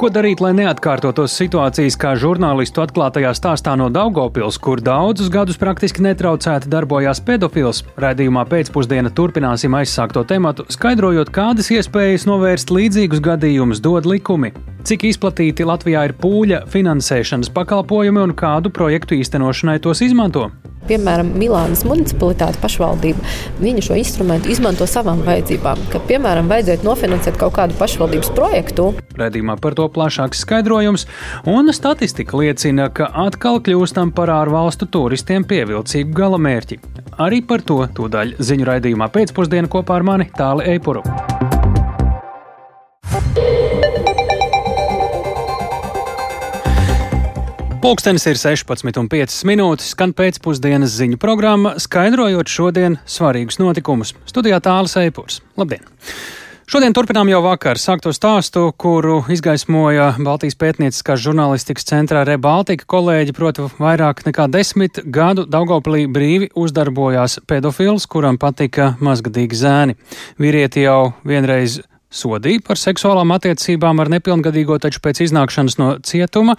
Ko darīt, lai neatkārtotos situācijas kā žurnālistu atklātajā stāstā no Daugopils, kur daudzus gadus praktiski netraucēti darbojās pedofils? Radījumā pēcpusdiena turpināsim aizsākto tematu, skaidrojot, kādas iespējas novērst līdzīgus gadījumus dod likumi. Cik izplatīti Latvijā ir pūļa finansēšanas pakalpojumi un kādu projektu īstenošanai tos izmanto? Piemēram, Milānas municipalitāte pašvaldība, viņa šo instrumentu izmanto savām vajadzībām. Kad, piemēram, vajadzētu nofinansēt kaut kādu pašvaldības projektu. Redījumā par to plašāks skaidrojums, un statistika liecina, ka atkal kļūstam par ārvalstu turistiem pievilcīgu galamērķi. Arī par to tūdaļ ziņu raidījumā pēcpusdienā kopā ar mani Tāli Eipuru. Pūkstens ir 16,5 minūtes, skan pēcpusdienas ziņu programma, skaidrojot šodien svarīgus notikumus. Studijā tālāk Eipurs. Labdien! Šodien turpinām jau vakar sākto stāstu, kuru izgaismoja Baltijas pētnieciskās žurnālistikas centrā Rebaltika kolēģi, proti vairāk nekā desmit gadu Daugopilī brīvi uzdarbojās pedofils, kuram patika mazgadīgi zēni. Vīrieti jau vienreiz sodīja par seksuālām attiecībām ar nepilngadīgo, taču pēc iznākšanas no cietuma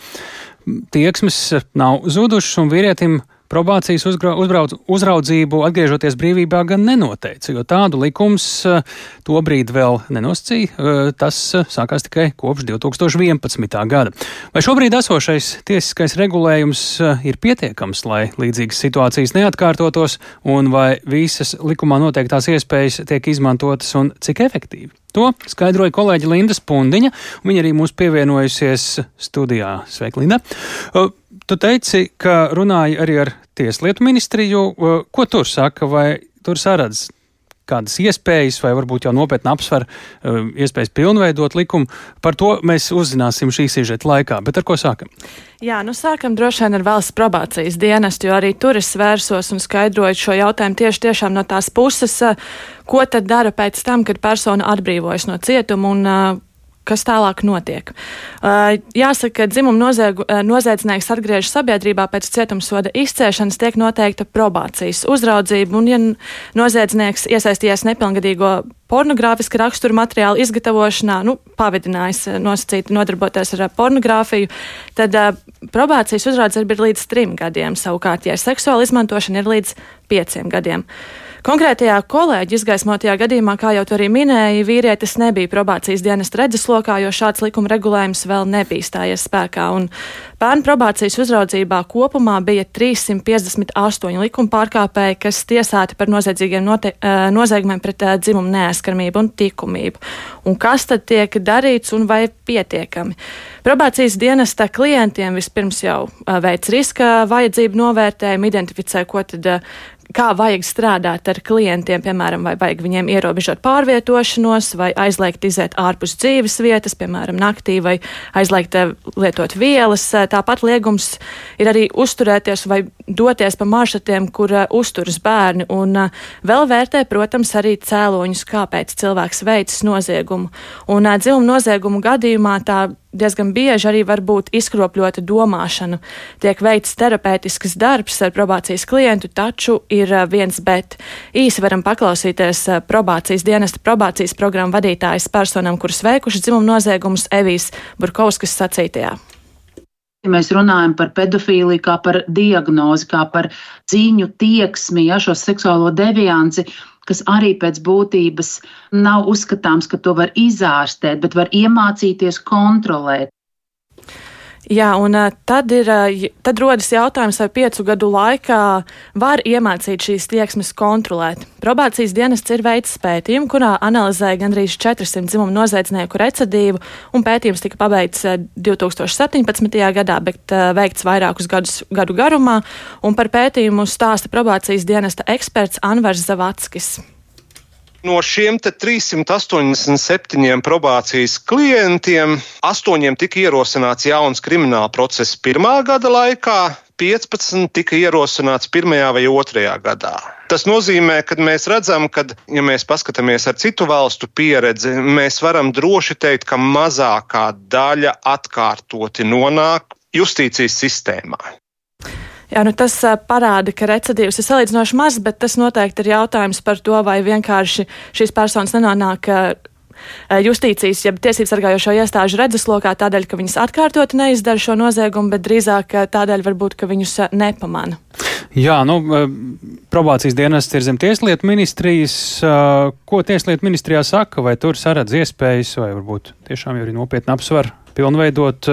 tieksmes nav zudušas un vīrietim probācijas uzbrauc, uzraudzību atgriežoties brīvībā gan nenoteica, jo tādu likums eh, tobrīd vēl nenosacīja. Eh, tas eh, sākās tikai kopš 2011. gada. Vai šobrīd esošais tiesiskais regulējums ir pietiekams, lai līdzīgas situācijas neatkārtotos, un vai visas likumā noteiktās iespējas tiek izmantotas un cik efektīvi? To skaidroja kolēģi Linda Spundiņa, un viņa arī mums pievienojusies studijā. Sveika, Linda! Tu teici, ka runāji arī ar Tieslietu ministriju. Ko tur saka, vai tur saredz kādas iespējas, vai varbūt jau nopietni apsver iespējas pilnveidot likumu. Par to mēs uzzināsim šī sižeta laikā. Bet ar ko sākam? Jā, nu sākam droši vien ar valsts probācijas dienestu, jo arī tur es vērsos un skaidroju šo jautājumu tieši tiešām no tās puses, ko tad dara pēc tam, kad persona atbrīvojas no cietuma un kas tālāk notiek. Uh, jāsaka, ka dzimuma uh, noziedznieks atgriežas sabiedrībā pēc cietumsoda izcēšanas, tiek noteikta probācijas uzraudzība, un, ja noziedznieks iesaistījies nepilngadīgo pornogrāfiska rakstura materiālu izgatavošanā, nu, pavadinājis uh, nosacīti nodarboties ar pornogrāfiju, tad uh, probācijas uzraudzība ir līdz trim gadiem, savukārt, ja seksuāla izmantošana ir līdz pieciem gadiem. Uh, Konkrētajā kolēģi izgaismotajā gadījumā, kā jau tu arī minēji, vīrietis nebija probācijas dienas redzeslokā, jo šāds likuma regulējums vēl nebija stājies spēkā. Bērnu probācijas uzraudzībā kopumā bija 358 likuma pārkāpēji, kas tiesāti par noziedzīgiem note, noziegumiem pret dzimumu neaizskarmību un likumību. Un kas tad tiek darīts un vai pietiekami? Probācijas dienesta klientiem vispirms jau veic riska vajadzību novērtējumu, identificē, ko tad kā vajag strādāt ar klientiem, piemēram, vai vajag viņiem ierobežot pārvietošanos, vai aizliegt iziet ārpus dzīves vietas, piemēram, naktī, vai aizliegt eh, lietot vielas. Eh, tāpat liegums ir arī uzturēties vai doties pa maršrutiem, kur uh, uzturas bērni, un uh, vēl vērtē, protams, arī cēloņus, kāpēc cilvēks veicis noziegumu. Un uh, dzimuma noziegumu gadījumā tā diezgan bieži arī var būt izkropļota domāšana. Tiek veikts terapeitisks darbs ar probācijas klientu, taču ir viens bet. Īsi varam paklausīties probācijas dienesta probācijas programmu vadītājas personām, kuras veikušas dzimuma noziegumus Evijas Burkauskas sacītajā. Ja mēs runājam par pedofīliju, kā par diagnozi, kā par cīņu tieksmi, ja, šo seksuālo devianci, kas arī pēc būtības nav uzskatāms, ka to var izārstēt, bet var iemācīties kontrolēt. Jā, un tad, ir, tad rodas jautājums, vai piecu gadu laikā var iemācīt šīs tieksmes kontrolēt. Probācijas dienests ir veids pētījumu, kurā analizēja gandrīz 400 dzimumu noziedznieku recidīvu, un pētījums tika pabeigts 2017. gadā, bet veikts vairākus gadus gadu garumā, un par pētījumu stāsta probācijas dienesta eksperts Anvars Zavatskis. No šiem 387 probācijas klientiem astoņiem tika ierosināts jauns krimināla process pirmā gada laikā, 15 tika ierosināts pirmajā vai otrajā gadā. Tas nozīmē, ka mēs redzam, ka, ja mēs paskatāmies ar citu valstu pieredzi, mēs varam droši teikt, ka mazākā daļa atkārtoti nonāk justīcijas sistēmā. Jā, nu tas parāda, ka recidīvs ir salīdzinoši maz, bet tas noteikti ir jautājums par to, vai vienkārši šīs personas nenonāk justīcijas, jeb tiesības sargājošo iestāžu redzeslokā tādēļ, ka viņas atkārtot neizdara šo noziegumu, bet drīzāk tādēļ varbūt, ka viņus nepamana. Jā, nu, probācijas dienests ir zem tieslietu ministrijas. Ko tieslietu ministrijā saka, vai tur saredz iespējas, vai varbūt tiešām jau ir nopietni apsver pilnveidot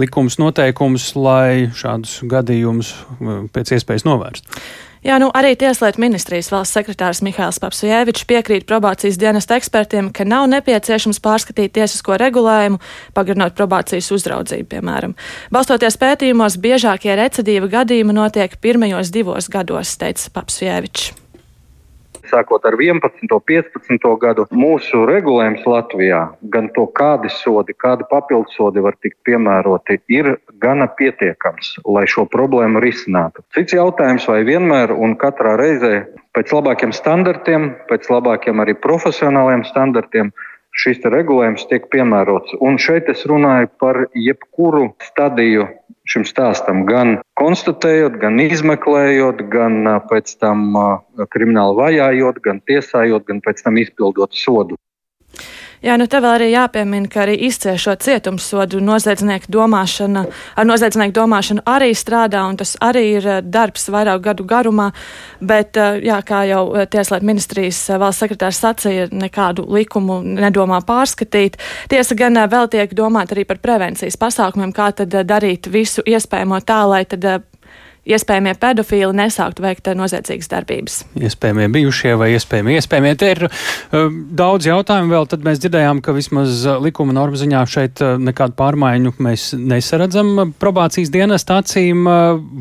likums noteikumus, lai šādus gadījumus pēc iespējas novērst? Jā, nu arī Tieslietu ministrijas valsts sekretārs Mihāls Papsujēvičs piekrīt probācijas dienesta ekspertiem, ka nav nepieciešams pārskatīt tiesisko regulējumu, pagarinot probācijas uzraudzību, piemēram. Balstoties pētījumos, biežākie recidīva gadījumi notiek pirmajos divos gados, teica Papsujēvičs sākot ar 11. un 15. gadu, mūsu regulējums Latvijā, gan to, kādi sodi, kādi papildusodi var tikt piemēroti, ir gana pietiekams, lai šo problēmu risinātu. Cits jautājums, vai vienmēr un katrā reizē pēc labākiem standartiem, pēc labākiem arī profesionāliem standartiem šis regulējums tiek piemērots. Un šeit es runāju par jebkuru stadiju šim stāstam, gan konstatējot, gan izmeklējot, gan pēc tam krimināli vajājot, gan tiesājot, gan pēc tam izpildot sodu. Jā, nu te vēl arī jāpiemina, ka arī izciešot cietumsodu noziedznieku domāšana, ar noziedznieku domāšanu arī strādā, un tas arī ir eh, darbs vairāk gadu garumā, bet, eh, jā, kā jau eh, Tieslietu ministrijas valsts sekretārs sacīja, nekādu likumu nedomā pārskatīt. Tiesa gan vēl tiek domāt arī par prevencijas pasākumiem, kā tad darīt visu iespējamo tā, lai tad iespējamie pedofīli nesāktu veikt noziedzīgas darbības. Iespējamie bijušie vai iespējamie iespējamie. Te ir uh, daudz jautājumu vēl, tad mēs dzirdējām, ka vismaz uh, likuma norma ziņā šeit uh, nekādu pārmaiņu mēs nesaredzam probācijas dienas acīm,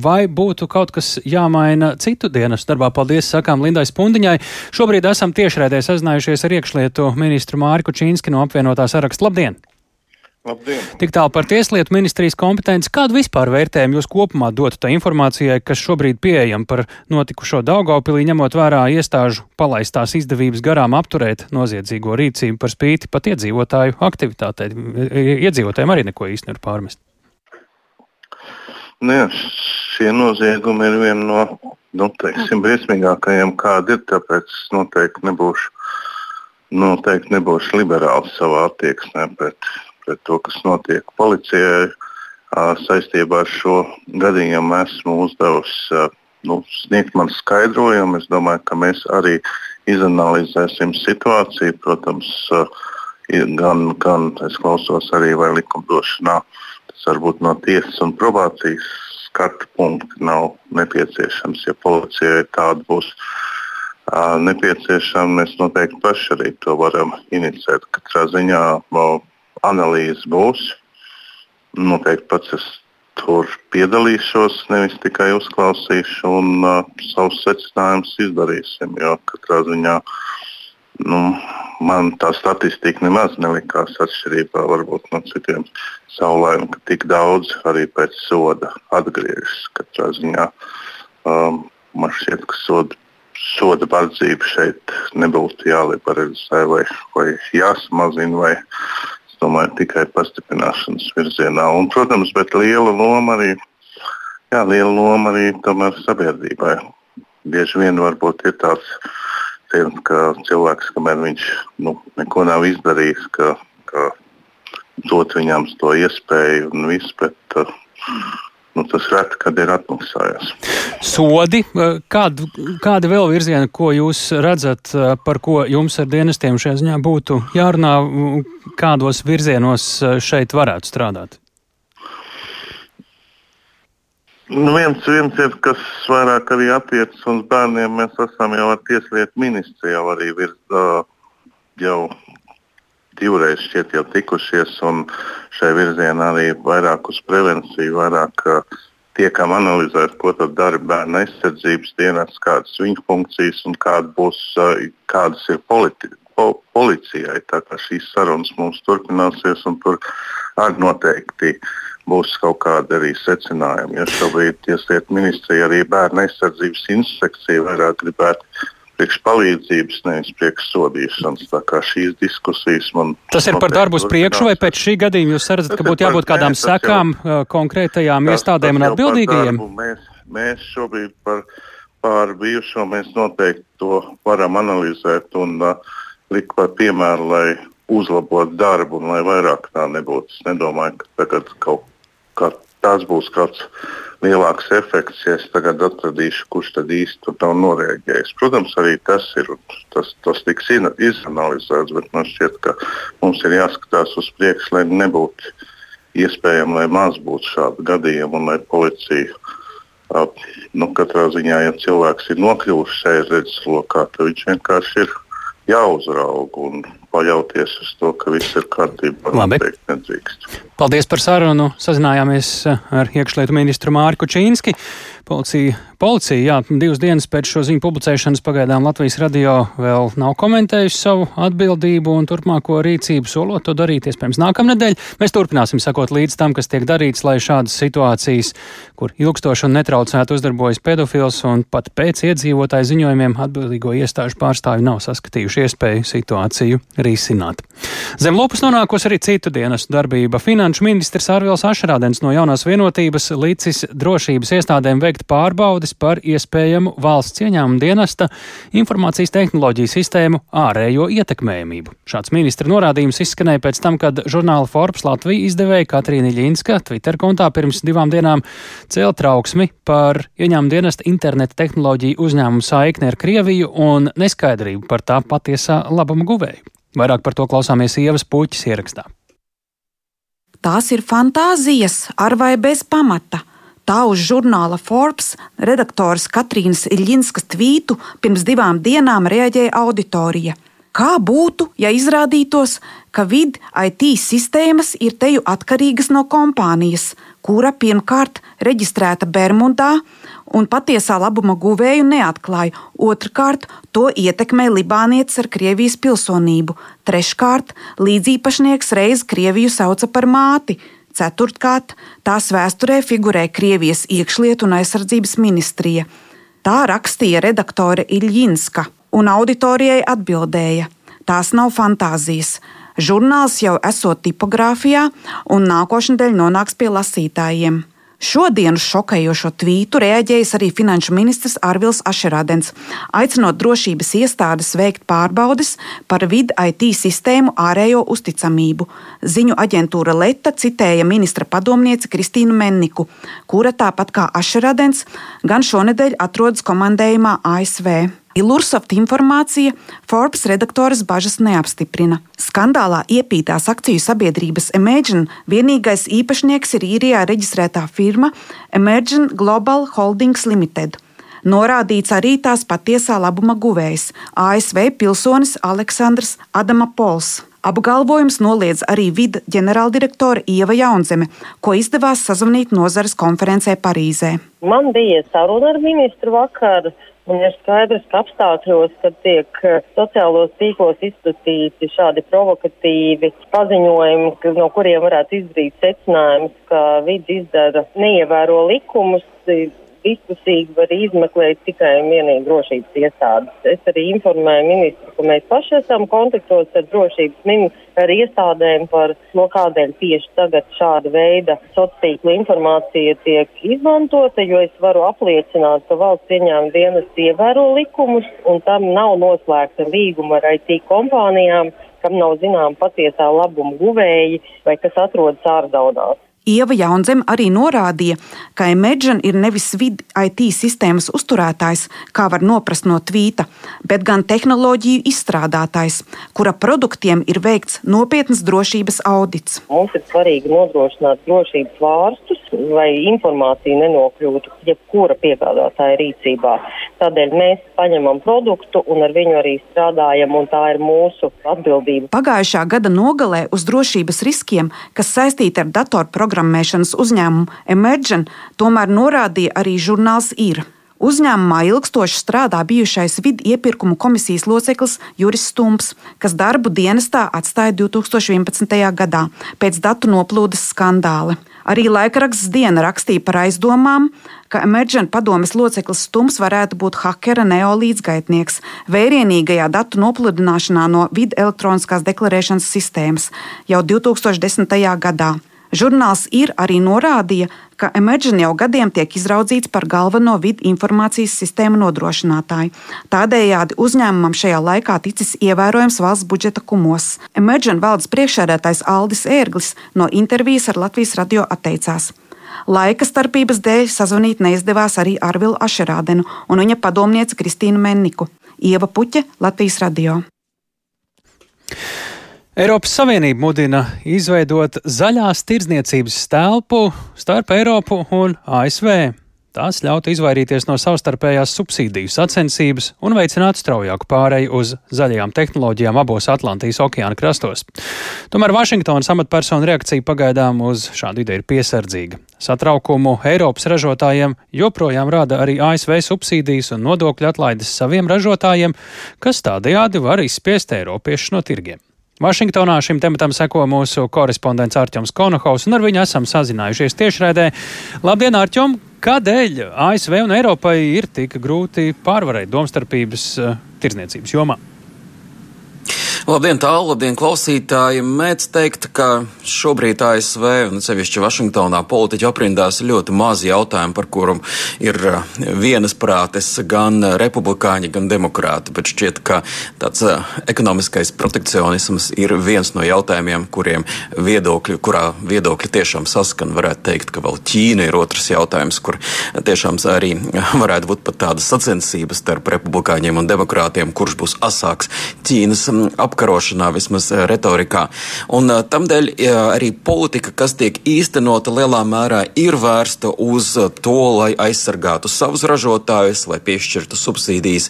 vai būtu kaut kas jāmaina citu dienas darbā. Paldies, sakām Lindai Spundiņai. Šobrīd esam tiešraidē sazinājušies ar iekšlietu ministru Mārku Čīnski no apvienotā saraksta. Labdien! Labdien. Tik tālu par Tieslietu ministrijas kompetenci. Kādu vispār vērtējumu jūs kopumā dotu tā informācijai, kas šobrīd pieejama par notikušo Daugaupilī, ņemot vērā iestāžu palaistās izdevības garām apturēt noziedzīgo rīcību par spīti pat iedzīvotāju aktivitātei? Iedzīvotājiem arī neko īsti nevar pārmest. Nu jā, šie noziegumi ir viena no nu, teiksim, briesmīgākajiem, kāda ir. Tāpēc noteikti nebūšu, noteikti nebūšu liberāls savā attieksmē pret pret to, kas notiek policijai. Saistībā ar šo gadījumu esmu uzdevusi nu, sniegt man skaidrojumu. Es domāju, ka mēs arī izanalizēsim situāciju. Protams, gan, gan es klausos arī, vai likumdošanā tas varbūt no tiesas un probācijas skatu punkti nav nepieciešams. Ja policijai tāda būs nepieciešama, mēs noteikti paši arī to varam inicēt. Katrā ziņā analīze būs. Noteikti pats es tur piedalīšos, nevis tikai uzklausīšu un uh, savus secinājumus izdarīsim. Jo katrā ziņā nu, man tā statistika nemaz nelikās atšķirībā varbūt, no citiem saulēm, ka tik daudz arī pēc soda atgriežas. Katrā ziņā um, man šķiet, ka soda, soda vardzība šeit nebūtu jāliberalizē vai, vai jāsamazina. Vai, domāju, tikai pastiprināšanas virzienā. Un, protams, bet liela loma arī, jā, liela loma arī sabiedrībai. Bieži vien varbūt ir tāds, ka cilvēks, kamēr viņš nu, neko nav izdarījis, ka, ka dot viņam to iespēju un viss, bet uh, nu, tas reti, kad ir atmaksājies. Sodi, eh, kādi, kādi vēl virzieni, ko jūs redzat, eh, par ko jums ar dienestiem šajā ziņā būtu jārunā, kādos virzienos eh, šeit varētu strādāt? Nu, viens, viens ir, kas vairāk arī attiecas uz bērniem. Mēs esam jau ar Tieslietu ministru jau arī virz, jau divreiz šķiet jau tikušies, un šai virzienā arī vairāk uz prevenciju, vairāk tiekam analizēt, ko tad dara bērnu aizsardzības dienas, kādas viņu funkcijas un kāda būs, kādas ir politi po policijai. Tā kā šīs sarunas mums turpināsies, un tur arī noteikti būs kaut kādi arī secinājumi. Ja šobrīd Tieslietu ministrija arī bērnu aizsardzības inspekcija vairāk gribētu priekš palīdzības, nevis priekš sodīšanas. Tā kā šīs diskusijas man. Tas ir par darbu uz priekšu, vai pēc šī gadījuma jūs redzat, ka būtu jābūt kādām sekām konkrētajām tas, iestādēm tas un atbildīgajiem? Mēs, mēs šobrīd par, par bijušo mēs noteikti to varam analizēt un uh, likt par piemēru, lai uzlabot darbu un lai vairāk tā nebūtu. Es nedomāju, ka tagad kaut kā tas būs kāds lielāks efekts, ja es tagad atradīšu, kurš tad īsti tur nav noreaģējis. Protams, arī tas ir, tas, tas tiks izanalizēts, bet man šķiet, ka mums ir jāskatās uz priekšu, lai nebūtu iespējami, lai maz būtu šādi gadījumi un lai policija. Nu, katrā ziņā, ja cilvēks ir nokļuvis šajā redzeslokā, tad viņš vienkārši ir jāuzrauga un paļauties uz to, ka viss ir kārtībā. Labi. Paldies par sarunu. Sazinājāmies ar iekšlietu ministru Mārku Čīnski. Policija, policija jā, divas dienas pēc šo ziņu publicēšanas pagaidām Latvijas radio vēl nav komentējusi savu atbildību un turpmāko rīcību, solot to darīt iespējams nākamnedēļ. Mēs turpināsim sakot līdz tam, kas tiek darīts, lai šādas situācijas, kur ilgstoši un netraucēti uzdarbojas pedofils un pat pēc iedzīvotāju ziņojumiem atbildīgo iestāžu pārstāvi nav saskatījuši iespēju situāciju risināt. Zem lopas nonākos arī citu dienas darbība. Finanšu ministrs Arvils Ašrādens no jaunās vienotības līdzis drošības iestādēm veikt veikt pārbaudes par iespējamu valsts ieņēmumu dienesta informācijas tehnoloģiju sistēmu ārējo ietekmējamību. Šāds ministra norādījums izskanēja pēc tam, kad žurnāla Forbes Latvija izdevēja Katrīna Ļinska Twitter kontā pirms divām dienām cēl trauksmi par ieņēmumu dienesta interneta tehnoloģiju uzņēmumu saikni ar Krieviju un neskaidrību par tā patiesā labuma guvēju. Vairāk par to klausāmies Ievas puķis ierakstā. Tās ir fantāzijas ar vai bez pamata Tā uz žurnāla Forbes redaktoras Katrīnas Iļinskas tvītu pirms divām dienām reaģēja auditorija. Kā būtu, ja izrādītos, ka vid IT sistēmas ir teju atkarīgas no kompānijas, kura pirmkārt reģistrēta Bermudā un patiesā labuma guvēju neatklāja, otrkārt to ietekmē Libānietis ar Krievijas pilsonību, treškārt līdzīpašnieks reiz Krieviju sauca par māti, Ceturtkārt, tās vēsturē figurē Krievijas iekšlietu un aizsardzības ministrija. Tā rakstīja redaktore Iļņinska, un auditorijai atbildēja: Tās nav fantāzijas. Žurnāls jau esot tipogrāfijā, un nākošnedēļ nonāks pie lasītājiem. Šodien uz šokējošo tvītu reaģējis arī finanšu ministrs Arvils Ašerādens, aicinot drošības iestādes veikt pārbaudes par vidu IT sistēmu ārējo uzticamību. Ziņu aģentūra Leta citēja ministra padomnieci Kristīnu Menniku, kura tāpat kā Ašerādens gan šonadēļ atrodas komandējumā ASV. Ilursoft informācija Forbes redaktoras bažas neapstiprina. Skandālā iepītās akciju sabiedrības Emergent vienīgais īpašnieks ir īrijā reģistrētā firma Emergent Global Holdings Limited. Norādīts arī tās patiesā labuma guvējs - ASV pilsonis Aleksandrs Adama Pols. Apgalvojums noliedz arī vida ģenerāldirektore Ieva Jaunzeme, ko izdevās sazvanīt nozares konferencē Parīzē. Man bija saruna ar ministru vakar Un ir skaidrs, ka apstākļos, kad tiek eh, sociālos tīklos izplatīti šādi provokatīvi paziņojumi, no kuriem varētu izdarīt secinājumus, ka vidi izdara neievēro likumus, diskusīgi var izmeklēt tikai un vienīgi drošības iestādes. Es arī informēju ministru, ka mēs paši esam kontaktos ar drošības ministru, ar iestādēm par no kādēļ tieši tagad šāda veida sociāla informācija tiek izmantota, jo es varu apliecināt, ka valsts ieņēmuma dienas ievēro likumus un tam nav noslēgta līguma ar IT kompānijām, kam nav zinām patiesā labuma guvēji vai kas atrodas ārzaudās. Ieva Jaunzem arī norādīja, ka Imagine ir nevis vidi IT sistēmas uzturētājs, kā var noprast no tvīta, bet gan tehnoloģiju izstrādātājs, kura produktiem ir veikts nopietnas drošības audits. Mums ir svarīgi nodrošināt drošības vārstus, lai informācija nenokļūtu jebkura piegādātāja rīcībā. Tādēļ mēs paņemam produktu un ar viņu arī strādājam, un tā ir mūsu atbildība. Pagājušā gada nogalē uz drošības riskiem, kas saistīti ar datorprogrammēšanu, programmēšanas uzņēmumu Emergen tomēr norādīja arī žurnāls Ir. Uzņēmumā ilgstoši strādā bijušais vidu iepirkumu komisijas loceklis Juris Stumps, kas darbu dienestā atstāja 2011. gadā pēc datu noplūdes skandāla. Arī laikraksts Diena rakstīja par aizdomām, ka Emergent padomes loceklis Stums varētu būt hakera neolīdzgaitnieks vērienīgajā datu nopludināšanā no vidu elektroniskās deklarēšanas sistēmas jau 2010. gadā. Žurnāls ir arī norādīja, ka Emerģen jau gadiem tiek izraudzīts par galveno vidu informācijas sistēmu nodrošinātāju. Tādējādi uzņēmumam šajā laikā ticis ievērojams valsts budžeta kumos. Emerģen valdes priekšsēdētājs Aldis Ērglis no intervijas ar Latvijas radio atteicās. Laika starpības dēļ sazvanīt neizdevās arī Arvilu Ašerādenu un viņa padomnieci Kristīnu Menniku. Ieva Puķe, Latvijas radio. Eiropas Savienība mudina izveidot zaļās tirdzniecības telpu starp Eiropu un ASV. Tās ļautu izvairīties no savstarpējās subsīdiju sacensības un veicināt straujāku pāreju uz zaļajām tehnoloģijām abos Atlantijas okeāna krastos. Tomēr Vašingtonas amatpersonu reakcija pagaidām uz šādu ideju ir piesardzīga. Satraukumu Eiropas ražotājiem joprojām rada arī ASV subsīdijas un nodokļu atlaides saviem ražotājiem, kas tādējādi var izspiest Eiropiešus no tirgiem. Vašingtonā šim tematam seko mūsu korespondents Arčuns Konohaus, un ar viņu esam sazinājušies tiešraidē. Labdien, Arčum! Kādēļ ASV un Eiropai ir tik grūti pārvarēt domstarpības uh, tirzniecības jomā? Labdien, tālu, labdien, klausītāji! Mēdz teikt, ka šobrīd ASV un sevišķi Vašingtonā politiķi aprindās ļoti mazi jautājumi, par kuriem ir uh, vienas prātes gan republikāņi, gan demokrāti. Bet šķiet, ka tāds uh, ekonomiskais protekcionisms ir viens no jautājumiem, kuriem viedokļi, kurā viedokļi tiešām saskan. Varētu teikt, ka vēl Ķīna ir otrs jautājums, kur tiešām arī varētu būt pat tādas sacensības starp republikāņiem un demokrātiem, kurš būs asāks Ķīnas apgabalā apkarošanā, vismaz eh, retorikā. Un eh, tamdēļ eh, arī politika, kas tiek īstenota lielā mērā, ir vērsta uz to, lai aizsargātu savus ražotājus, lai piešķirtu subsīdijas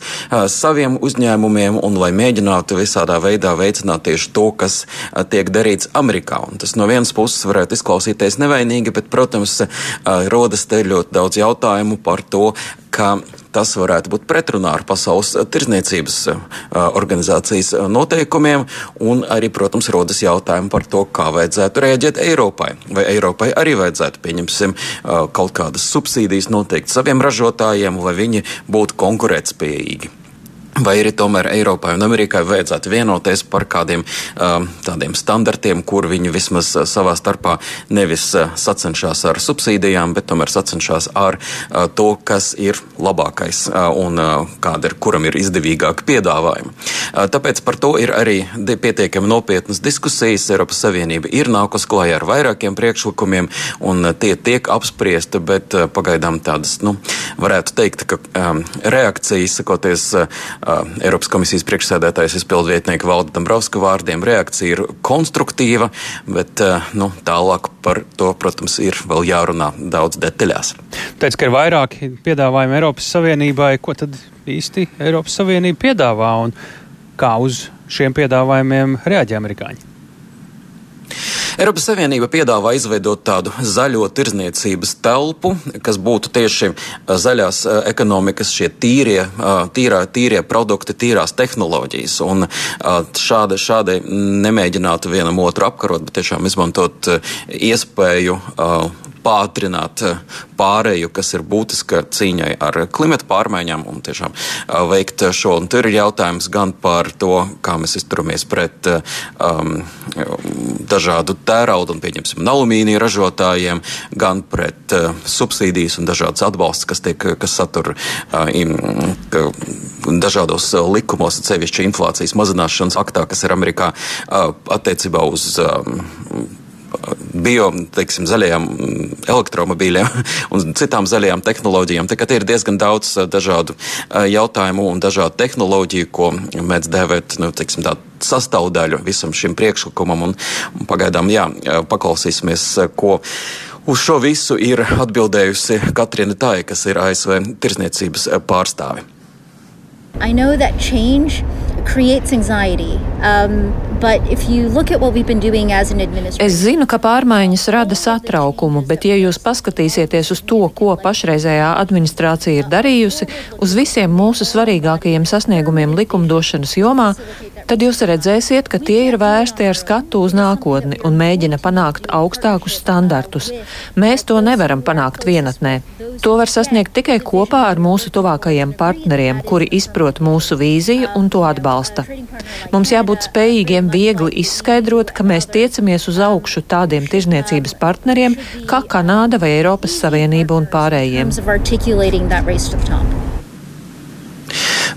saviem uzņēmumiem un lai mēģinātu visādā veidā veicināt tieši to, kas tiek darīts Amerikā. Un tas no vienas puses varētu izklausīties nevainīgi, bet, protams, rodas te ļoti daudz jautājumu par to, ka tas varētu būt pretrunā ar Pasaules tirzniecības organizācijas noteikumiem, un arī, protams, rodas jautājumi par to, kā vajadzētu rēģēt Eiropai. Vai Eiropai arī vajadzētu, pieņemsim, kaut kādas subsīdijas noteikt saviem ražotājiem, lai viņi būtu konkurētspējīgi. Vai arī tomēr Eiropai un Amerikai vajadzētu vienoties par kādiem um, tādiem standartiem, kur viņi vismaz uh, savā starpā nevis uh, sacenšas ar subsīdijām, bet tomēr sacenšas ar uh, to, kas ir labākais un kāda ir, kuram ir izdevīgāka piedāvājuma. Tāpēc par to ir arī pietiekami nopietnas diskusijas. Eiropas Savienība ir nākus klājā ar vairākiem priekšlikumiem, un tie tiek apspriesti, bet pagaidām tādas, nu, varētu teikt, ka um, reakcijas, sakoties, Eiropas komisijas priekšsēdētājas izpildvietnieka Valda Dombrovska vārdiem reakcija ir konstruktīva, bet nu, tālāk par to, protams, ir vēl jārunā daudz detaļās. Teic, ka ir vairāki piedāvājumi Eiropas Savienībai. Ko tad īsti Eiropas Savienība piedāvā un kā uz šiem piedāvājumiem reaģē amerikāņi? Eiropas Savienība piedāvā izveidot tādu zaļo tirzniecības telpu, kas būtu tieši zaļās ekonomikas šie tīrie, tīrā, tīrie produkti, tīrās tehnoloģijas. Un šādi, šādi nemēģinātu vienam otru apkarot, bet tiešām izmantot iespēju pātrināt eh, pārēju, kas ir būtiska cīņai ar klimatu pārmaiņām un tiešām eh, veikt šo. Un tur ir jautājums gan par to, kā mēs izturamies pret eh, um, dažādu tērauda un, pieņemsim, alumīnija ražotājiem, gan pret uh, subsīdijas un dažādas atbalsts, kas, tiek, kas satur uh, im, ka, dažādos likumos, sevišķi inflācijas mazināšanas aktā, kas ir Amerikā uh, attiecībā uz um, bio, teiksim, zaļajām elektromobīļiem un citām zaļajām tehnoloģijām. Tā kā tie ir diezgan daudz eh, dažādu eh, jautājumu un dažādu tehnoloģiju, ko mēdz dēvēt, nu, teiksim, tā sastāvdaļu visam šim priekšlikumam. Un, un pagaidām, jā, paklausīsimies, ko. Uz šo visu ir atbildējusi Katrina Tāja, kas ir ASV tirsniecības pārstāve. I know that change creates anxiety. Um, Es zinu, ka pārmaiņas rada satraukumu, bet, ja jūs paskatīsieties uz to, ko pašreizējā administrācija ir darījusi, uz visiem mūsu svarīgākajiem sasniegumiem likumdošanas jomā, tad jūs redzēsiet, ka tie ir vērsti ar skatu uz nākotni un mēģina panākt augstākus standartus. Mēs to nevaram panākt vienatnē. To var sasniegt tikai kopā ar mūsu tuvākajiem partneriem, kuri izprot mūsu vīziju un to atbalsta. Mums jābūt spējīgiem viegli izskaidrot, ka mēs tiecamies uz augšu tādiem tirzniecības partneriem kā Kanāda vai Eiropas Savienība un pārējiem.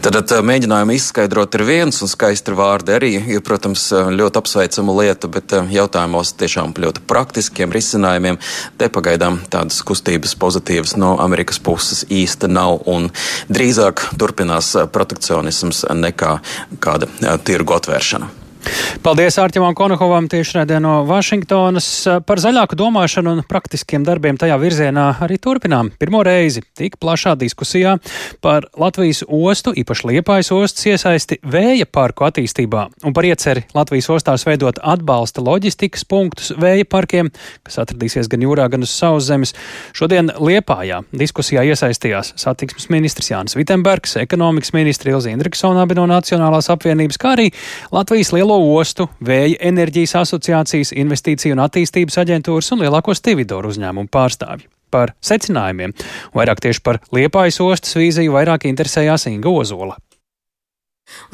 Tad mēģinājumu izskaidrot ir viens, un skaisti vārdi arī ir, protams, ļoti apsveicama lieta, bet jautājumos tiešām ļoti praktiskiem risinājumiem te pagaidām tādas kustības pozitīvas no Amerikas puses īsti nav, un drīzāk turpinās protekcionisms nekā kāda tirgu atvēršana. Paldies Ārķimam Konokovam tieši redzē no Vašingtonas. Par zaļāku domāšanu un praktiskiem darbiem tajā virzienā arī turpinām. Pirmo reizi tik plašā diskusijā par Latvijas ostu, īpaši Liepājas ostas iesaisti vēja parku attīstībā un par ieceri Latvijas ostās veidot atbalsta loģistikas punktus vēja parkiem, kas atradīsies gan jūrā, gan uz sauszemes. Šodien Liepājā diskusijā iesaistījās satiksmes ministrs Jānis Vitembergs, ekonomikas ministri Ilzi Indriksona no Nacionālās apvienības, kā arī Latvijas Lielo ostu, Vēja enerģijas asociācijas, investīciju un attīstības aģentūras un lielāko stividoru uzņēmumu pārstāvji. Par secinājumiem, vairāk tieši par Liepājas ostas vīziju, vairāk interesējās Inga Ozola.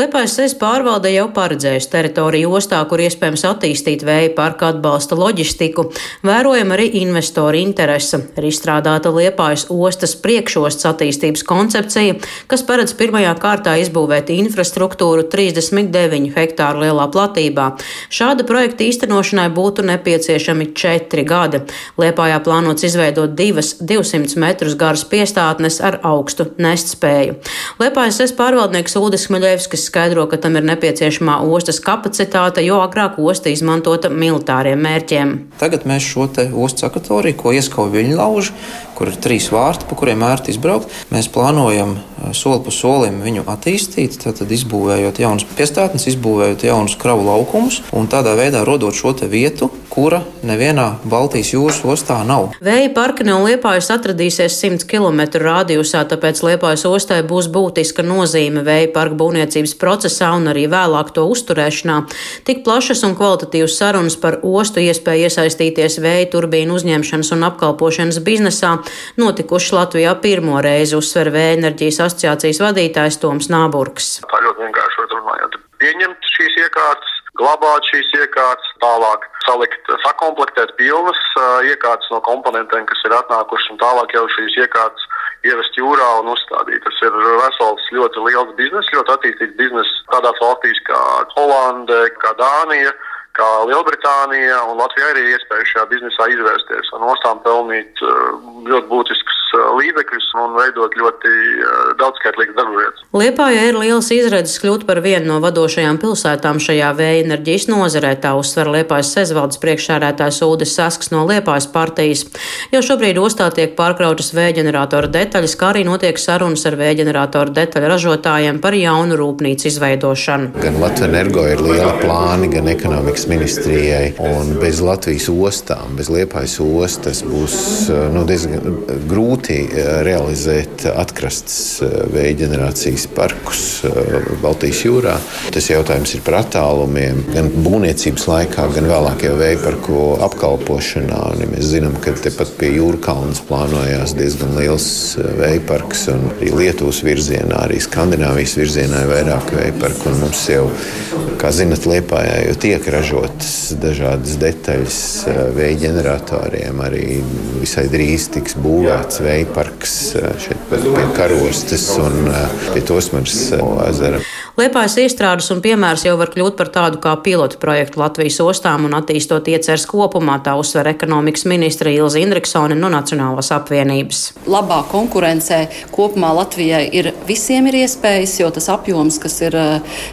Liepājas sejas pārvalde jau paredzējusi teritoriju ostā, kur iespējams attīstīt vēja parka atbalsta loģistiku. Vērojama arī investoru interese. Ir izstrādāta Liepājas ostas priekšostas attīstības koncepcija, kas paredz pirmajā kārtā izbūvēt infrastruktūru 39 hektāru lielā platībā. Šāda projekta īstenošanai būtu nepieciešami četri gadi. Liepājā plānots izveidot divas 200 metrus garas piestātnes ar augstu nestspēju. Liepājas sejas pārvaldnieks Ulris Smaļevs Krasnodebskis skaidro, ka tam ir nepieciešamā ostas kapacitāte, jo agrāk osta izmantota militāriem mērķiem. Tagad mēs šo ostas akvatoriju, ko ieskauj viļņu lauži, kur ir trīs vārti, pa kuriem ērti izbraukt, mēs plānojam soli pa solim viņu attīstīt, tad izbūvējot jaunas piestātnes, izbūvējot jaunus kravu laukumus un tādā veidā rodot šo vietu, kura nevienā Baltijas jūras ostā nav. Vēja parka no Liepājas atradīsies 100 km radiusā, tāpēc Liepājas ostai būs būtiska nozīme vēja parka būvniecības procesā un arī vēlāk to uzturēšanā. Tik plašas un kvalitatīvas sarunas par ostu iespēju iesaistīties vēja turbīnu uzņemšanas un apkalpošanas biznesā notikušas Latvijā pirmo reizi, uzsver vēja enerģijas asociācijas vadītājs Toms Nāburgs. Tā ļoti vienkārši runājot. Pieņemt šīs iekārtas, glabāt šīs iekārtas, tālāk salikt, sakomplektēt pilnas iekārtas no komponentiem, kas ir atnākušas, un tālāk jau šīs iekārtas ievest jūrā un uzstādīt. Tas ir vesels ļoti liels biznes, ļoti attīstīts biznes tādās valstīs kā Holande, kā Dānija kā Lielbritānija un Latvija arī ir iespēja šajā biznesā izvērsties un ostām pelnīt ļoti būtiskus līdzekļus un veidot ļoti daudzskaitlīgas darbvietas. Liepājā ir liels izredzes kļūt par vienu no vadošajām pilsētām šajā vēja enerģijas nozarē, tā uzsver Liepājas sezvaldes priekšsēdētājs Ulris Sasks no Liepājas partijas. Jau šobrīd ostā tiek pārkrautas vēja ģeneratoru detaļas, kā arī notiek sarunas ar vēja ģeneratoru detaļu ražotājiem par jaunu rūpnīcu izveidošanu. Gan Latvijas energo ir liela plāni, gan ekonomikas ministrijai, un bez Latvijas ostām, bez Liepājas ostas būs nu, diezgan grūti eh, realizēt atkrastes eh, vēja ģenerācijas parkus eh, Baltijas jūrā. Tas jautājums ir par attālumiem, gan būvniecības laikā, gan vēlāk jau vēja parku apkalpošanā. Un, ja mēs zinām, ka tepat pie jūrkalnas plānojās diezgan liels vēja parks, un arī Lietuvas virzienā, arī Skandināvijas virzienā ir vairāk vēja parku. Mums jau, kā zinat, Liepājā jau tiek ražotas dažādas detaļas vēja ģeneratoriem. Arī visai drīz tiks būvēts vēja parks eh, šeit pie karostes un eh, pie Tosmaras eh, ezera. Liepājas iestrādes un piemērs jau var kļūt par tādu kā pilotu projektu Latvijas ostām un attīstot ieceres kopumā, tā uzsver ekonomikas ministra Ilza Indriksone no Nacionālās apvienības. Labā konkurencē kopumā Latvijai ir visiem ir iespējas, jo tas apjoms, kas ir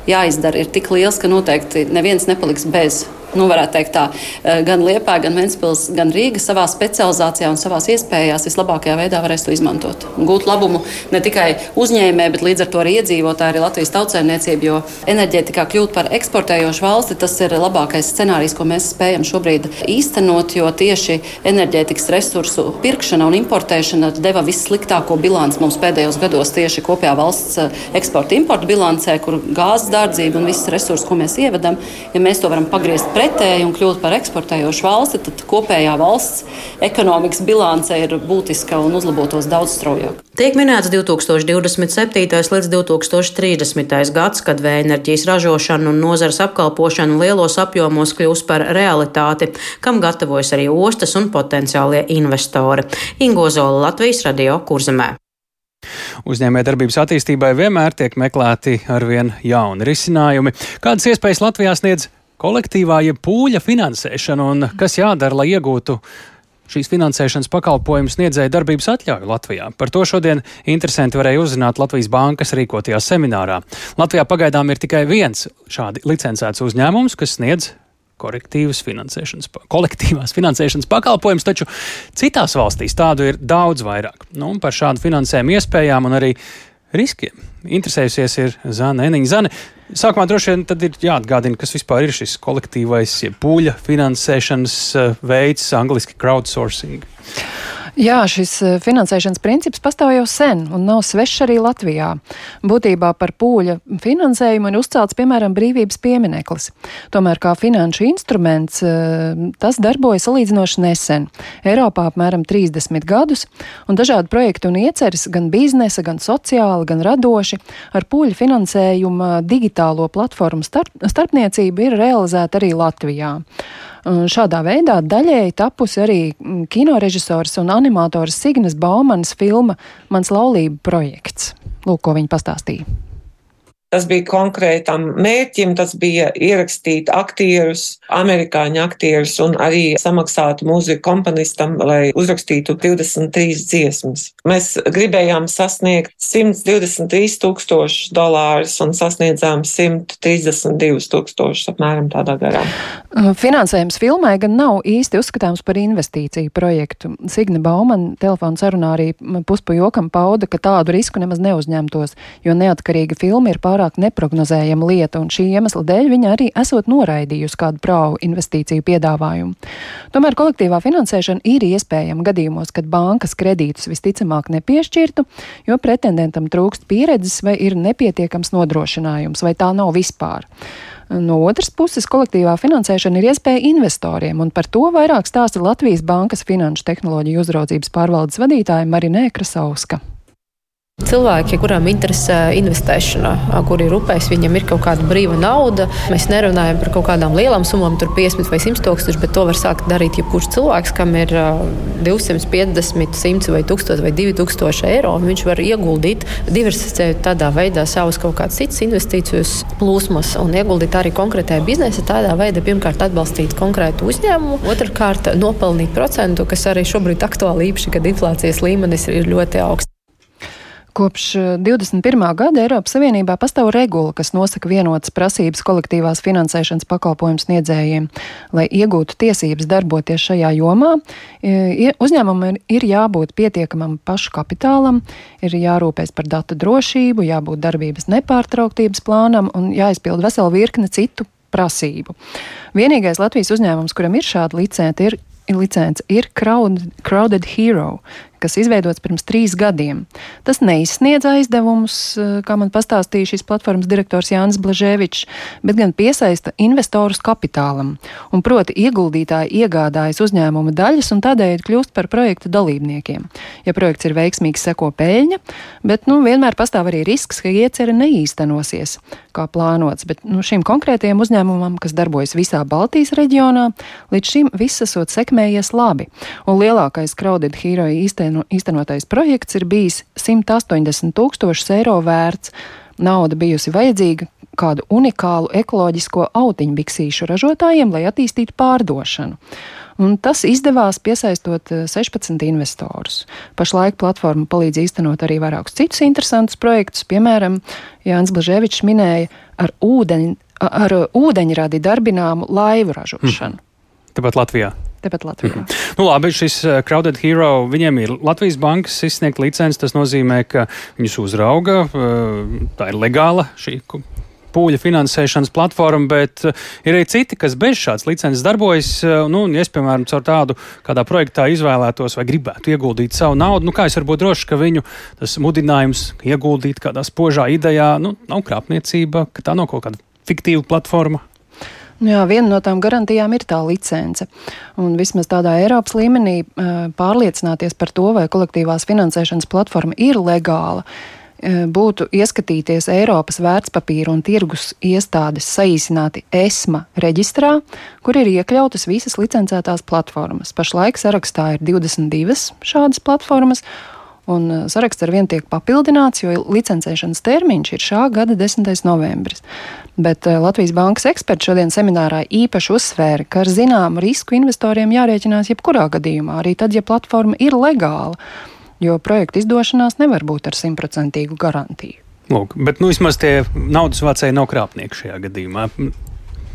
jāizdara, ir tik liels, ka noteikti neviens nepaliks bez eso. Nu, varētu teikt tā, eh, gan Liepā, gan Ventspils, gan Rīga savā specializācijā un savās iespējās vislabākajā veidā varēs to izmantot. Gūt labumu ne tikai uzņēmē, bet līdz ar to arī iedzīvotāji, arī Latvijas tautsēmniecība, jo enerģētikā kļūt par eksportējošu valsti, tas ir labākais scenārijs, ko mēs spējam šobrīd īstenot, jo tieši enerģētikas resursu pirkšana un importēšana deva vissliktāko bilanci mums pēdējos gados tieši kopējā valsts eh, eksporta importa bilancē, kur gāzes dārdzība un visas resursus, ko mēs ievedam, ja mēs to varam pagriezt pretēji un kļūt par eksportējošu valsti, tad kopējā valsts ekonomikas bilance ir būtiska un uzlabotos daudz straujāk. Tiek minēts 2027. līdz 2030. gads, kad vēja enerģijas ražošana un nozares apkalpošana lielos apjomos kļūs par realitāti, kam gatavojas arī ostas un potenciālie investori. Ingo Zola Latvijas radio kurzemē. Uzņēmējdarbības attīstībai vienmēr tiek meklēti arvien jauni risinājumi. Kādas iespējas Latvijā sniedz kolektīvā jeb pūļa finansēšana un kas jādara, lai iegūtu šīs finansēšanas pakalpojumu sniedzēja darbības atļauju Latvijā. Par to šodien interesanti varēja uzzināt Latvijas bankas rīkotajā seminārā. Latvijā pagaidām ir tikai viens šādi licencēts uzņēmums, kas sniedz korektīvas finansēšanas, kolektīvās finansēšanas pakalpojumus, taču citās valstīs tādu ir daudz vairāk. Nu, par šādu finansējumu iespējām un arī riskiem. Interesējusies ir Zana Eniņa. Zane, sākumā droši vien tad ir jāatgādina, kas vispār ir šis kolektīvais pūļa finansēšanas eh, veids, angliski crowdsourcing. Jā, šis eh, finansēšanas princips pastāv jau sen un nav svešs arī Latvijā. Būtībā par pūļa finansējumu ir uzcelts, piemēram, brīvības piemineklis. Tomēr kā finanšu instruments eh, tas darbojas salīdzinoši nesen. Eiropā apmēram 30 gadus, un dažādi projekti un ieceres gan biznesa, gan sociāli, gan radoši ar pūļa finansējuma digitālo platformu starp, starpniecību ir realizēta arī Latvijā. Šādā veidā daļēji tapusi arī kinorežisors un animators Signas Baumanas filma Mans laulība projekts. Lūk, ko viņa pastāstīja. Tas bija konkrētam mērķim, tas bija ierakstīt aktierus, amerikāņu aktierus un arī samaksāt mūziku komponistam, lai uzrakstītu 23 dziesmas. Mēs gribējām sasniegt 123 tūkstošus dolārus un sasniedzām 132 tūkstošus apmēram tādā garā. Finansējums filmai gan nav īsti uzskatāms par investīciju projektu. Signe Baumana telefona sarunā arī puspujokam pauda, ka tādu risku nemaz neuzņemtos, jo neatkarīga filma ir pārāk pārāk neprognozējama lieta, un šī iemesla dēļ viņa arī esot noraidījusi kādu prāvu investīciju piedāvājumu. Tomēr kolektīvā finansēšana ir iespējama gadījumos, kad bankas kredītus visticamāk nepiešķirtu, jo pretendentam trūkst pieredzes vai ir nepietiekams nodrošinājums, vai tā nav vispār. No otras puses, kolektīvā finansēšana ir iespēja investoriem, un par to vairāk stāsta Latvijas Bankas finanšu tehnoloģiju uzraudzības pārvaldes vadītāja Marinē Krasauska. Cilvēki, kuriem interesē investēšana, kuri ir upēs, viņam ir kaut kāda brīva nauda. Mēs nerunājam par kaut kādām lielām summām, tur 50 vai 100 tūkstoši, bet to var sākt darīt jebkurš cilvēks, kam ir 250, 100 vai 1000 vai 2000 eiro. Viņš var ieguldīt, diversificēt tādā veidā savus kaut kādas citas investīcijas plūsmas un ieguldīt arī konkrētajā biznesā. Tādā veidā pirmkārt atbalstīt konkrētu uzņēmumu, otrkārt nopelnīt procentu, kas arī šobrīd aktuāli īpaši, kad inflācijas līmenis ir ļoti augsts. Kopš 21. Eh, gada Eiropas Savienībā pastāv regula, kas nosaka vienotas prasības kolektīvās finansēšanas pakalpojumu sniedzējiem. Lai iegūtu tiesības darboties šajā jomā, uzņēmumam ir jābūt pietiekamam pašu kapitālam, ir jārūpēs par datu drošību, jābūt darbības nepārtrauktības plānam un jāizpild vesela virkne citu prasību. Vienīgais Latvijas uzņēmums, kuram ir šāda licence, ir licence ir Crowded, Crowded Hero, kas izveidots pirms trīs gadiem. Tas neizsniedz aizdevumus, eh, kā man pastāstīja šīs platformas direktors Jānis Blažēvičs, bet gan piesaista investorus kapitālam. Un proti ieguldītāji iegādājas uzņēmuma daļas un tādēļ kļūst par projekta dalībniekiem. Ja projekts ir veiksmīgs, seko peļņa, bet nu, vienmēr pastāv arī risks, ka iecere neīstenosies kā plānots. Bet nu, šim konkrētajam uzņēmumam, kas darbojas visā Baltijas reģionā, līdz šim viss esot sekmējies labi. Un lielākais Crowded Hero īstenībā īsteno, īstenotais projekts ir bijis 180 tūkstošus eiro vērts. Nauda bijusi vajadzīga kādu unikālu ekoloģisko autiņbiksīšu ražotājiem, lai attīstītu pārdošanu. Un tas izdevās piesaistot 16 investorus. Pašlaik platforma palīdz īstenot arī vairākus citus interesantus projektus, piemēram, Jānis Blaževičs minēja ar, ūdeņ, ar ūdeņradi darbināmu laivu ražošanu. Hmm. Tāpat Latvijā. Tepat Latvijā. Mm. Nu, labi, šis Crowded Hero, viņiem ir Latvijas bankas izsniegta licence. Tas nozīmē, ka viņus uzrauga. Tā ir legāla šī pūļa finansēšanas platforma, bet ir arī citi, kas bez šādas licences darbojas. Nu, ja es, piemēram, caur tādu kādā projektā izvēlētos vai gribētu ieguldīt savu naudu, nu, kā es varu būt drošs, ka viņu mudinājums ieguldīt kādā spožā idejā nu, nav krāpniecība, ka tā nav kaut kāda fiktīva platforma. Nu jā, viena no tām garantijām ir tā licence. Un vismaz tādā Eiropas līmenī pārliecināties par to, vai kolektīvās finansēšanas platforma ir legāla, būtu ieskatīties Eiropas vērtspapīra un tirgus iestādes saīsināti ESMA reģistrā, kur ir iekļautas visas licencētās platformas. Pašlaik sarakstā ir 22 šādas platformas, un saraksts ar vienu tiek papildināts, jo licencēšanas termiņš ir šā gada 10. novembris. Bet uh, Latvijas Bankas eksperti šodien seminārā īpaši uzsvēra, ka ar zināmu risku investoriem jārēķinās jebkurā gadījumā, arī tad, ja platforma ir legāla, jo projekta izdošanās nevar būt ar simtprocentīgu garantiju. Lūk, bet nu, vismaz tie naudas vācēji nav krāpnieki šajā gadījumā.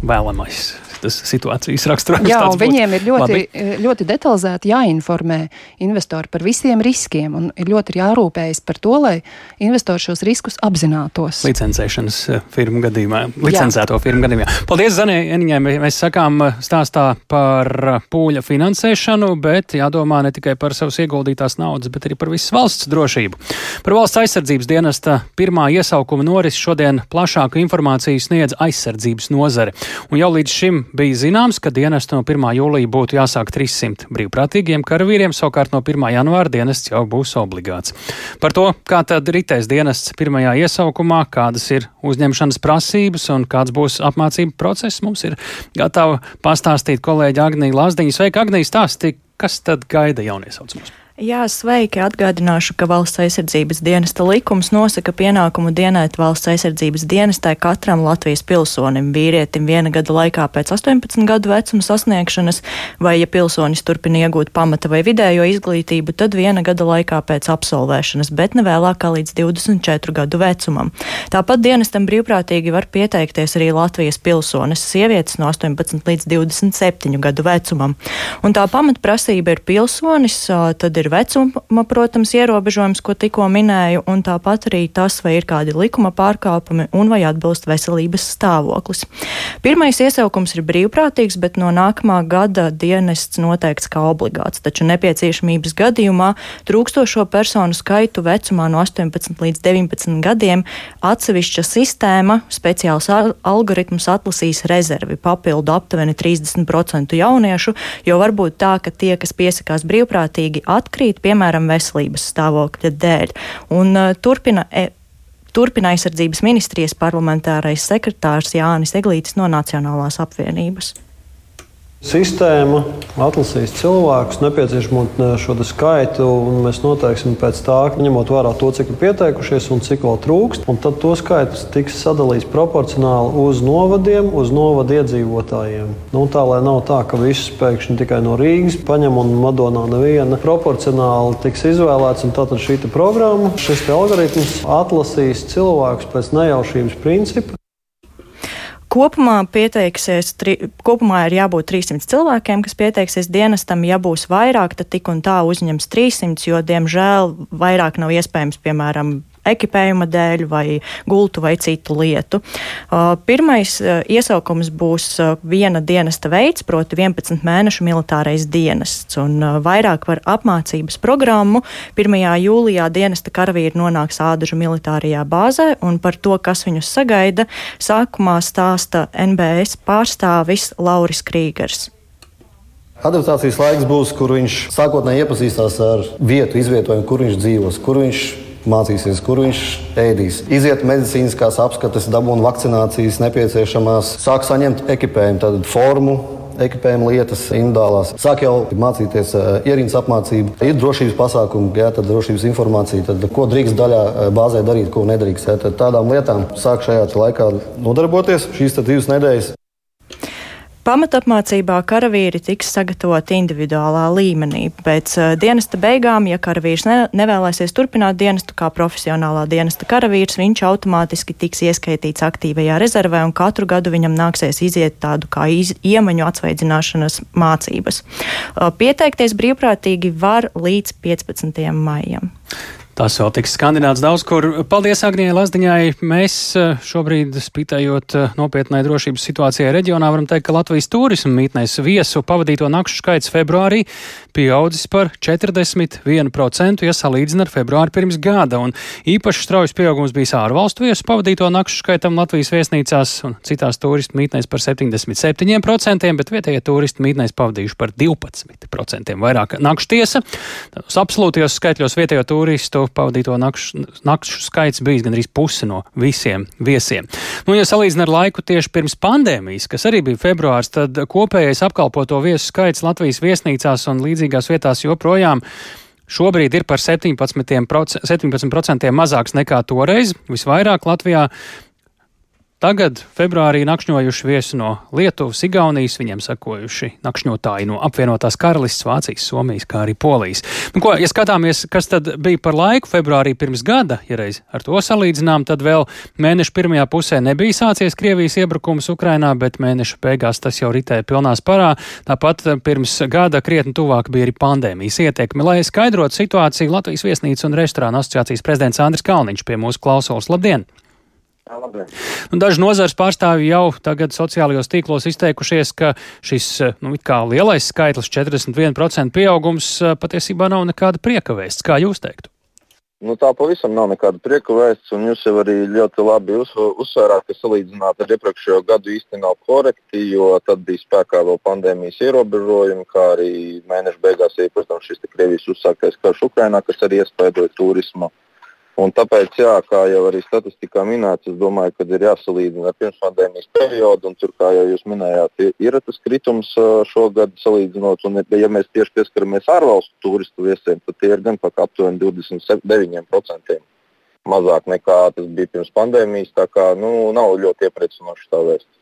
Vēlamais tas situācijas raksturojums. Jā, un viņiem ir ļoti, labi. ļoti detalizēti jāinformē investori par visiem riskiem, un ir ļoti jārūpējas par to, lai investori šos riskus apzinātos. Licencēšanas eh, firmu gadījumā, licencēto Jā. firmu gadījumā. Paldies, Zanē, Eniņai, mēs sakām eh, stāstā par eh, pūļa finansēšanu, bet jādomā ne tikai par savas ieguldītās naudas, bet arī par visas valsts drošību. Par valsts aizsardzības dienesta pirmā iesaukuma norisi šodien plašāku informāciju sniedz aizsardzības nozare. Un jau līdz šim bija zināms, ka dienestu no 1. jūlija būtu jāsāk 300 brīvprātīgiem karavīriem, savukārt no 1. janvāra dienests jau būs obligāts. Par to, kā tad ritēs dienests pirmajā iesaukumā, kādas ir uzņemšanas prasības un kāds būs apmācību process, mums ir gatava pastāstīt kolēģi Agnija Lazdiņa. Sveika, Agnija, stāsti, kas tad gaida jauniesaucamos? Jā, sveiki! Atgādināšu, ka valsts aizsardzības dienesta likums nosaka pienākumu dienēt valsts aizsardzības dienestai katram Latvijas pilsonim, vīrietim viena gada laikā pēc 18 gadu vecuma sasniegšanas, vai, ja pilsonis turpina iegūt pamata vai vidējo izglītību, tad viena gada laikā pēc absolvēšanas, bet ne vēlāk kā līdz 24 gadu vecumam. Tāpat dienestam brīvprātīgi var pieteikties arī Latvijas pilsonis, sievietes no 18 līdz 27 gadu vecumam. Un tā pamatprasība ir pilsonis, tad ir ir vecuma, protams, ierobežojums, ko tikko minēju, un tāpat arī tas, vai ir kādi likuma pārkāpumi un vai atbilst veselības stāvoklis. Pirmais iesaukums ir brīvprātīgs, bet no nākamā gada dienests noteikts kā obligāts, taču nepieciešamības gadījumā trūkstošo personu skaitu vecumā no 18 līdz 19 gadiem atsevišķa sistēma, speciāls algoritms atlasīs rezervi papildu aptuveni 30% jauniešu, jo var būt tā, ka tie, kas piesakās brīvprātīgi, atkarīgi atkrīt, piemēram, veselības stāvokļa dēļ. Un, uh, turpina, e, Turpina aizsardzības ministrijas parlamentārais sekretārs Jānis Eglītis no Nacionālās apvienības. Sistēma atlasīs cilvēkus, nepieciešamo šo skaitu, un mēs noteiksim pēc tā, ņemot vērā to, cik ir pieteikušies un cik vēl trūkst. Tad to skaits tiks sadalīts proporcionāli uz novadiem, uz novadu iedzīvotājiem. Nu, tā lai nav tā, ka visus pēkšņi tikai no Rīgas paņem un Madonā neviena proporcionāli tiks izvēlēts. Tātad šī programma, šis algoritms atlasīs cilvēkus pēc nejaušības principa. Kopumā, tri, kopumā ir jābūt 300 cilvēkiem, kas pieteiksies dienestam. Ja būs vairāk, tad tik un tā uzņems 300, jo, diemžēl, vairāk nav iespējams, piemēram, ekipējuma dēļ vai gultu vai citu lietu. Uh, pirmais uh, iesaukums būs uh, viena dienesta veids, proti 11 mēnešu militārais dienests, un vairāk par apmācības programmu 1. jūlijā dienesta karavīri nonāks Ādažu militārajā bāzē, un par to, kas viņus sagaida, sākumā stāsta NBS pārstāvis Lauris Krīgers. Adaptācijas laiks būs, kur viņš sākotnēji iepazīstās ar vietu, izvietojumu, kur viņš dzīvos, kur viņš mācīsies, kur viņš ēdīs. Iziet medicīniskās apskates, dabūna vakcinācijas nepieciešamās, sāk saņemt ekipējumu, tādu formu. Ekipējuma lietas, individuālās. Sāk jau mācīties uh, ierīnas apmācību. Ir drošības pasākumi, jā, tad drošības informācija, tad, ko drīkst daļā uh, bāzē darīt, ko nedrīkst. Jā, tādām lietām sāk šajā laikā nodarboties šīs divas nedēļas. Pamatapmācībā karavīri tiks sagatavoti individuālā līmenī. Pēc uh, dienesta beigām, ja karavīrs ne, nevēlēsies turpināt dienestu kā profesionālā dienesta karavīrs, viņš automātiski tiks ieskaitīts aktīvajā rezervē un katru gadu viņam nāksies iziet tādu kā iz, iemaņu atsvaidzināšanas mācības. Uh, pieteikties brīvprātīgi var līdz 15. maijam. Tas vēl tiks skandināts daudz kur. Paldies Agnijai Lazdiņai. Mēs eh, šobrīd spitējot eh, nopietnai drošības situācijai reģionā varam teikt, ka Latvijas turismu mītnēs viesu pavadīto nakšu skaits februārī pieaudzis par 41%, ja salīdzina ar februāri pirms gada. Un īpaši straujas pieaugums bijis ārvalstu viesu pavadīto nakšu skaitam Latvijas viesnīcās un citās turistu mītnēs par 77%, bet vietējie turisti mītnēs pavadījuši par 12% vairāk nakšu tiesa. Uz absolūtajos skaitļos vietējo turistu pavadīto nakšu, nakšu skaits bijis gandrīz puse no visiem viesiem. Nu, ja salīdzinām ar laiku tieši pirms pandēmijas, kas arī bija februārs, tad kopējais apkalpoto viesu skaits Latvijas viesnīcās un līdzīgās vietās joprojām šobrīd ir par 17%, 17 mazāks nekā toreiz. Visvairāk Latvijā Tagad februārī nakšņojuši viesi no Lietuvas, Igaunijas, viņiem sakojuši nakšņotāji no apvienotās karalistes, Vācijas, Somijas, kā arī Polijas. Nu, ko, ja skatāmies, kas tad bija par laiku februārī pirms gada, ja reiz ar to salīdzinām, tad vēl mēneša pirmajā pusē nebija sācies Krievijas iebrukums Ukrainā, bet mēneša beigās tas jau ritēja pilnā sparā. Tāpat pirms gada krietni tuvāk bija arī pandēmijas ietekme. Lai skaidrotu situāciju, Latvijas viesnīcu un restorānu asociācijas prezidents Andris Kalniņš pie mūsu klausulas. Labdien! Nu, daži nozars pārstāvji jau tagad sociālajos tīklos izteikušies, ka šis nu, lielais skaitlis, 41% pieaugums, patiesībā nav nekāda prieka vēsts. Kā jūs teiktu? Nu, tā pavisam nav nekāda prieka vēsts, un jūs jau arī ļoti labi uz, uzsvērāt, ka salīdzināt ar iepriekšējo gadu īsti nav korekti, jo tad bija spēkā vēl pandēmijas ierobežojumi, kā arī mēneša beigās, ja, protams, šis Krievijas uzsāktais karš Ukrainā, kas arī iespaidoja turismu. Un tāpēc, jā, kā jau arī statistikā minēts, es domāju, ka ir jāsalīdzina ar pirmspandēmijas periodu. Tur, kā jau jūs minējāt, ir tas kritums šogad salīdzinot. Un, ja mēs tieši pieskaramies ārvalstu turistu viesiem, tad tie ir gan pat aptuveni 29% mazāk nekā tas bija pirms pandēmijas. Tā kā nu, nav ļoti iepriecinoši tā vēsts.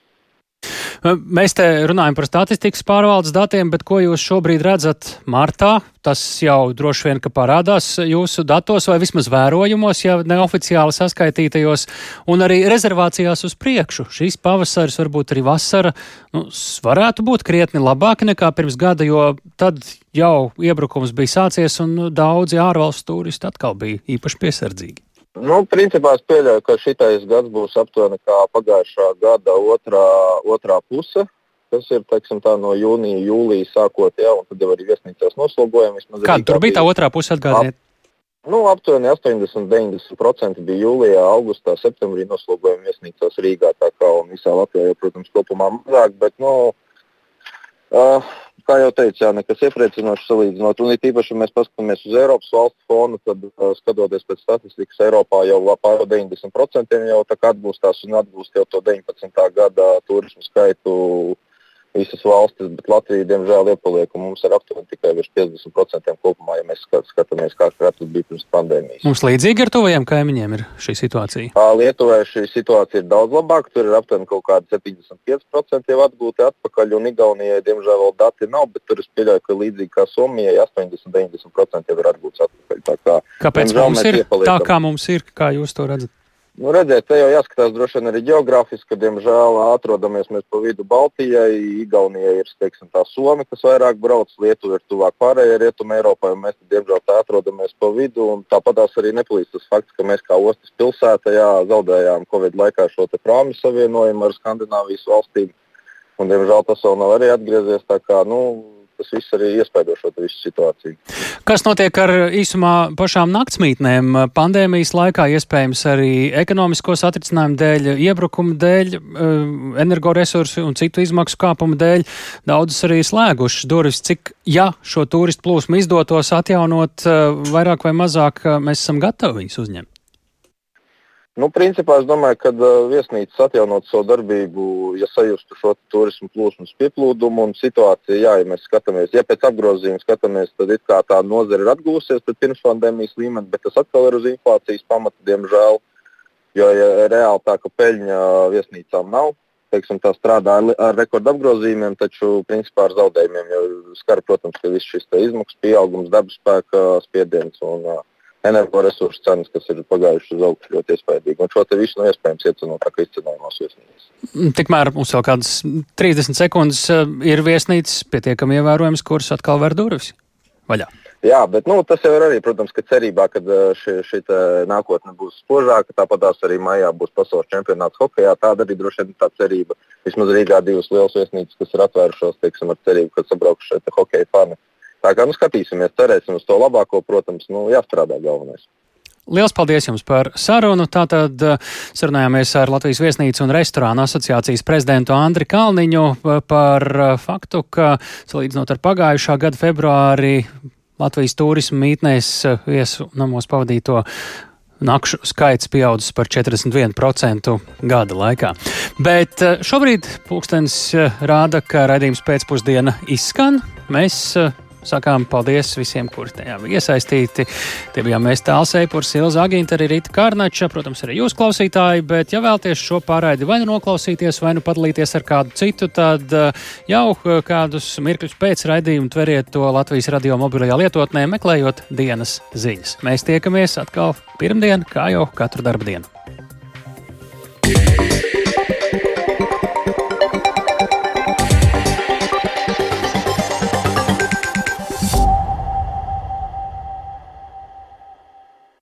Mēs te runājam par statistikas pārvaldes datiem, bet ko jūs šobrīd redzat martā? Tas jau droši vien, ka parādās jūsu datos vai vismaz vērojumos, ja neoficiāli saskaitītajos, un arī rezervācijās uz priekšu. Šīs pavasaris, varbūt arī vasara, nu, varētu būt krietni labāki nekā pirms gada, jo tad jau iebrukums bija sācies un daudzi ārvalstu turisti atkal bija īpaši piesardzīgi. Nu, principā es pieļauju, ka šitais gads būs aptuveni kā pagājušā gada otrā, otrā puse. Tas ir teiksim, no jūnija, jūlija sākot, jā, un tad jau arī viesnīcās noslogojam. Kāda tur bija tā otrā puse atgādniet? Nu, aptuveni 80-90% bija jūlijā, augustā, septembrī noslogojumi viesnīcās Rīgā. Tā kā visā Latvijā, jau, protams, kopumā mazāk, bet nu, uh, kā jau teicu, jā, nekas iepriecinošs salīdzinot. Un it īpaši, ja mēs paskatāmies uz Eiropas valstu fonu, tad uh, skatoties pēc statistikas, Eiropā jau pār 90% jau atgūstās un atgūst jau to 19. gada turismu skaitu visas valstis, bet Latvija, diemžēl, iepaliek, un mums ir aptuveni tikai virs 50% kopumā, ja mēs skatāmies, kā tas bija pirms pandēmijas. Mums līdzīgi ar tuvajiem kaimiņiem ir šī situācija. Lietuvai šī situācija ir daudz labāka, tur ir aptuveni kaut kādi 75% jau atgūti atpakaļ, un Igaunijai, diemžēl, vēl dati nav, bet tur es pieļauju, ka līdzīgi kā Somijai 80-90% jau ir atgūts atpakaļ. Tā kā, Kāpēc mums ir tā, kā mums ir, kā jūs to redzat? Nu, redziet, te jau jāskatās droši vien arī geogrāfiski, ka, diemžēl, atrodamies mēs pa vidu Baltijai. Igaunija ir teiksim, tā Somija, kas vairāk brauc, Lietuva ir tuvāk pārējai Rietumē Eiropai, mēs, diemžēl, tā atrodamies pa vidu. Tāpat arī nepalīdz tas fakts, ka mēs kā ostas pilsēta jā, zaudējām Covid laikā šo prāmu savienojumu ar Skandināvijas valstīm. Un, diemžēl tas vēl nav arī atgriezies. Kā, nu, tas viss arī iespaido šo visu situāciju. Kas notiek ar īsumā pašām naktsmītnēm? Pandēmijas laikā iespējams arī ekonomisko satricinājumu dēļ, iebrukuma dēļ, eh, energoresursu un citu izmaksu kāpumu dēļ daudzas arī slēgušas durvis. Cik, ja šo turistu plūsmu izdotos atjaunot eh, vairāk vai mazāk, eh, mēs esam gatavi viņus uzņemt? Nu, principā es domāju, ka viesnīcas atjaunot savu darbību, ja sajustu šo turismu plūsmas pieplūdumu un situāciju, jā, ja mēs skatāmies, ja pēc apgrozījuma skatāmies, tad it kā tā nozara ir atgūsies pēc pirmspandēmijas līmeņa, bet tas atkal ir uz inflācijas pamata, diemžēl. Jo ja reāli tā, ka peļņa viesnīcām nav, teiksim, tā strādā ar, ar rekordu apgrozījumiem, taču principā ar zaudējumiem jau skar, protams, ka viss šis izmaksas pieaugums, dabas spēka spiediens un uh, energoresursu cenas, kas ir pagājušas uz augšu ļoti iespaidīgi. Un šo te visu nav nu, iespējams iecenot, tā kā izcenojumos viesnīcas. Mm, tikmēr mums vēl kādas 30 sekundes ir viesnīcas pietiekami ievērojams, kuras atkal ver durvis vaļā. Jā, bet nu, tas jau ir arī, protams, ka cerībā, ka šī, šī nākotne būs spožāka. Tāpat arī maijā būs pasaules čempionāts hokeja. Tāda arī droši vien ir tā cerība. Vismaz Rīgā divas lielas viesnīcas, kas ir atvērušās, teiksim, ar cerību, ka sabrauks šeit hokeja fani. Tā kā nu, skatīsimies, cerēsim uz to labāko, protams, nu, jāstrādā galvenais. Liels paldies jums par sarunu. Tātad sarunājāmies ar Latvijas viesnīcu un restorānu asociācijas prezidentu Andri Kalniņu par faktu, ka salīdzinot ar pagājušā gada februāri Latvijas turismu mītnēs eh, viesu namos pavadīto nakšu skaits pieaudzis par 41% gada laikā. Bet eh, šobrīd pulkstenis eh, rāda, ka raidījums pēcpusdiena izskan. Mēs Sakām paldies visiem, kuri tajā bija iesaistīti. Tie bijām mēs tāls eipurs, Ilza Aginta, arī Rīta Kārnača, protams, arī jūs klausītāji, bet ja vēlties šo pārraidi vai nu noklausīties, vai nu padalīties ar kādu citu, tad eh, jau eh, kādus mirkļus pēc raidījuma tveriet to Latvijas radio mobilajā lietotnē, meklējot dienas ziņas. Mēs tiekamies atkal pirmdien, kā jau katru darbu dienu.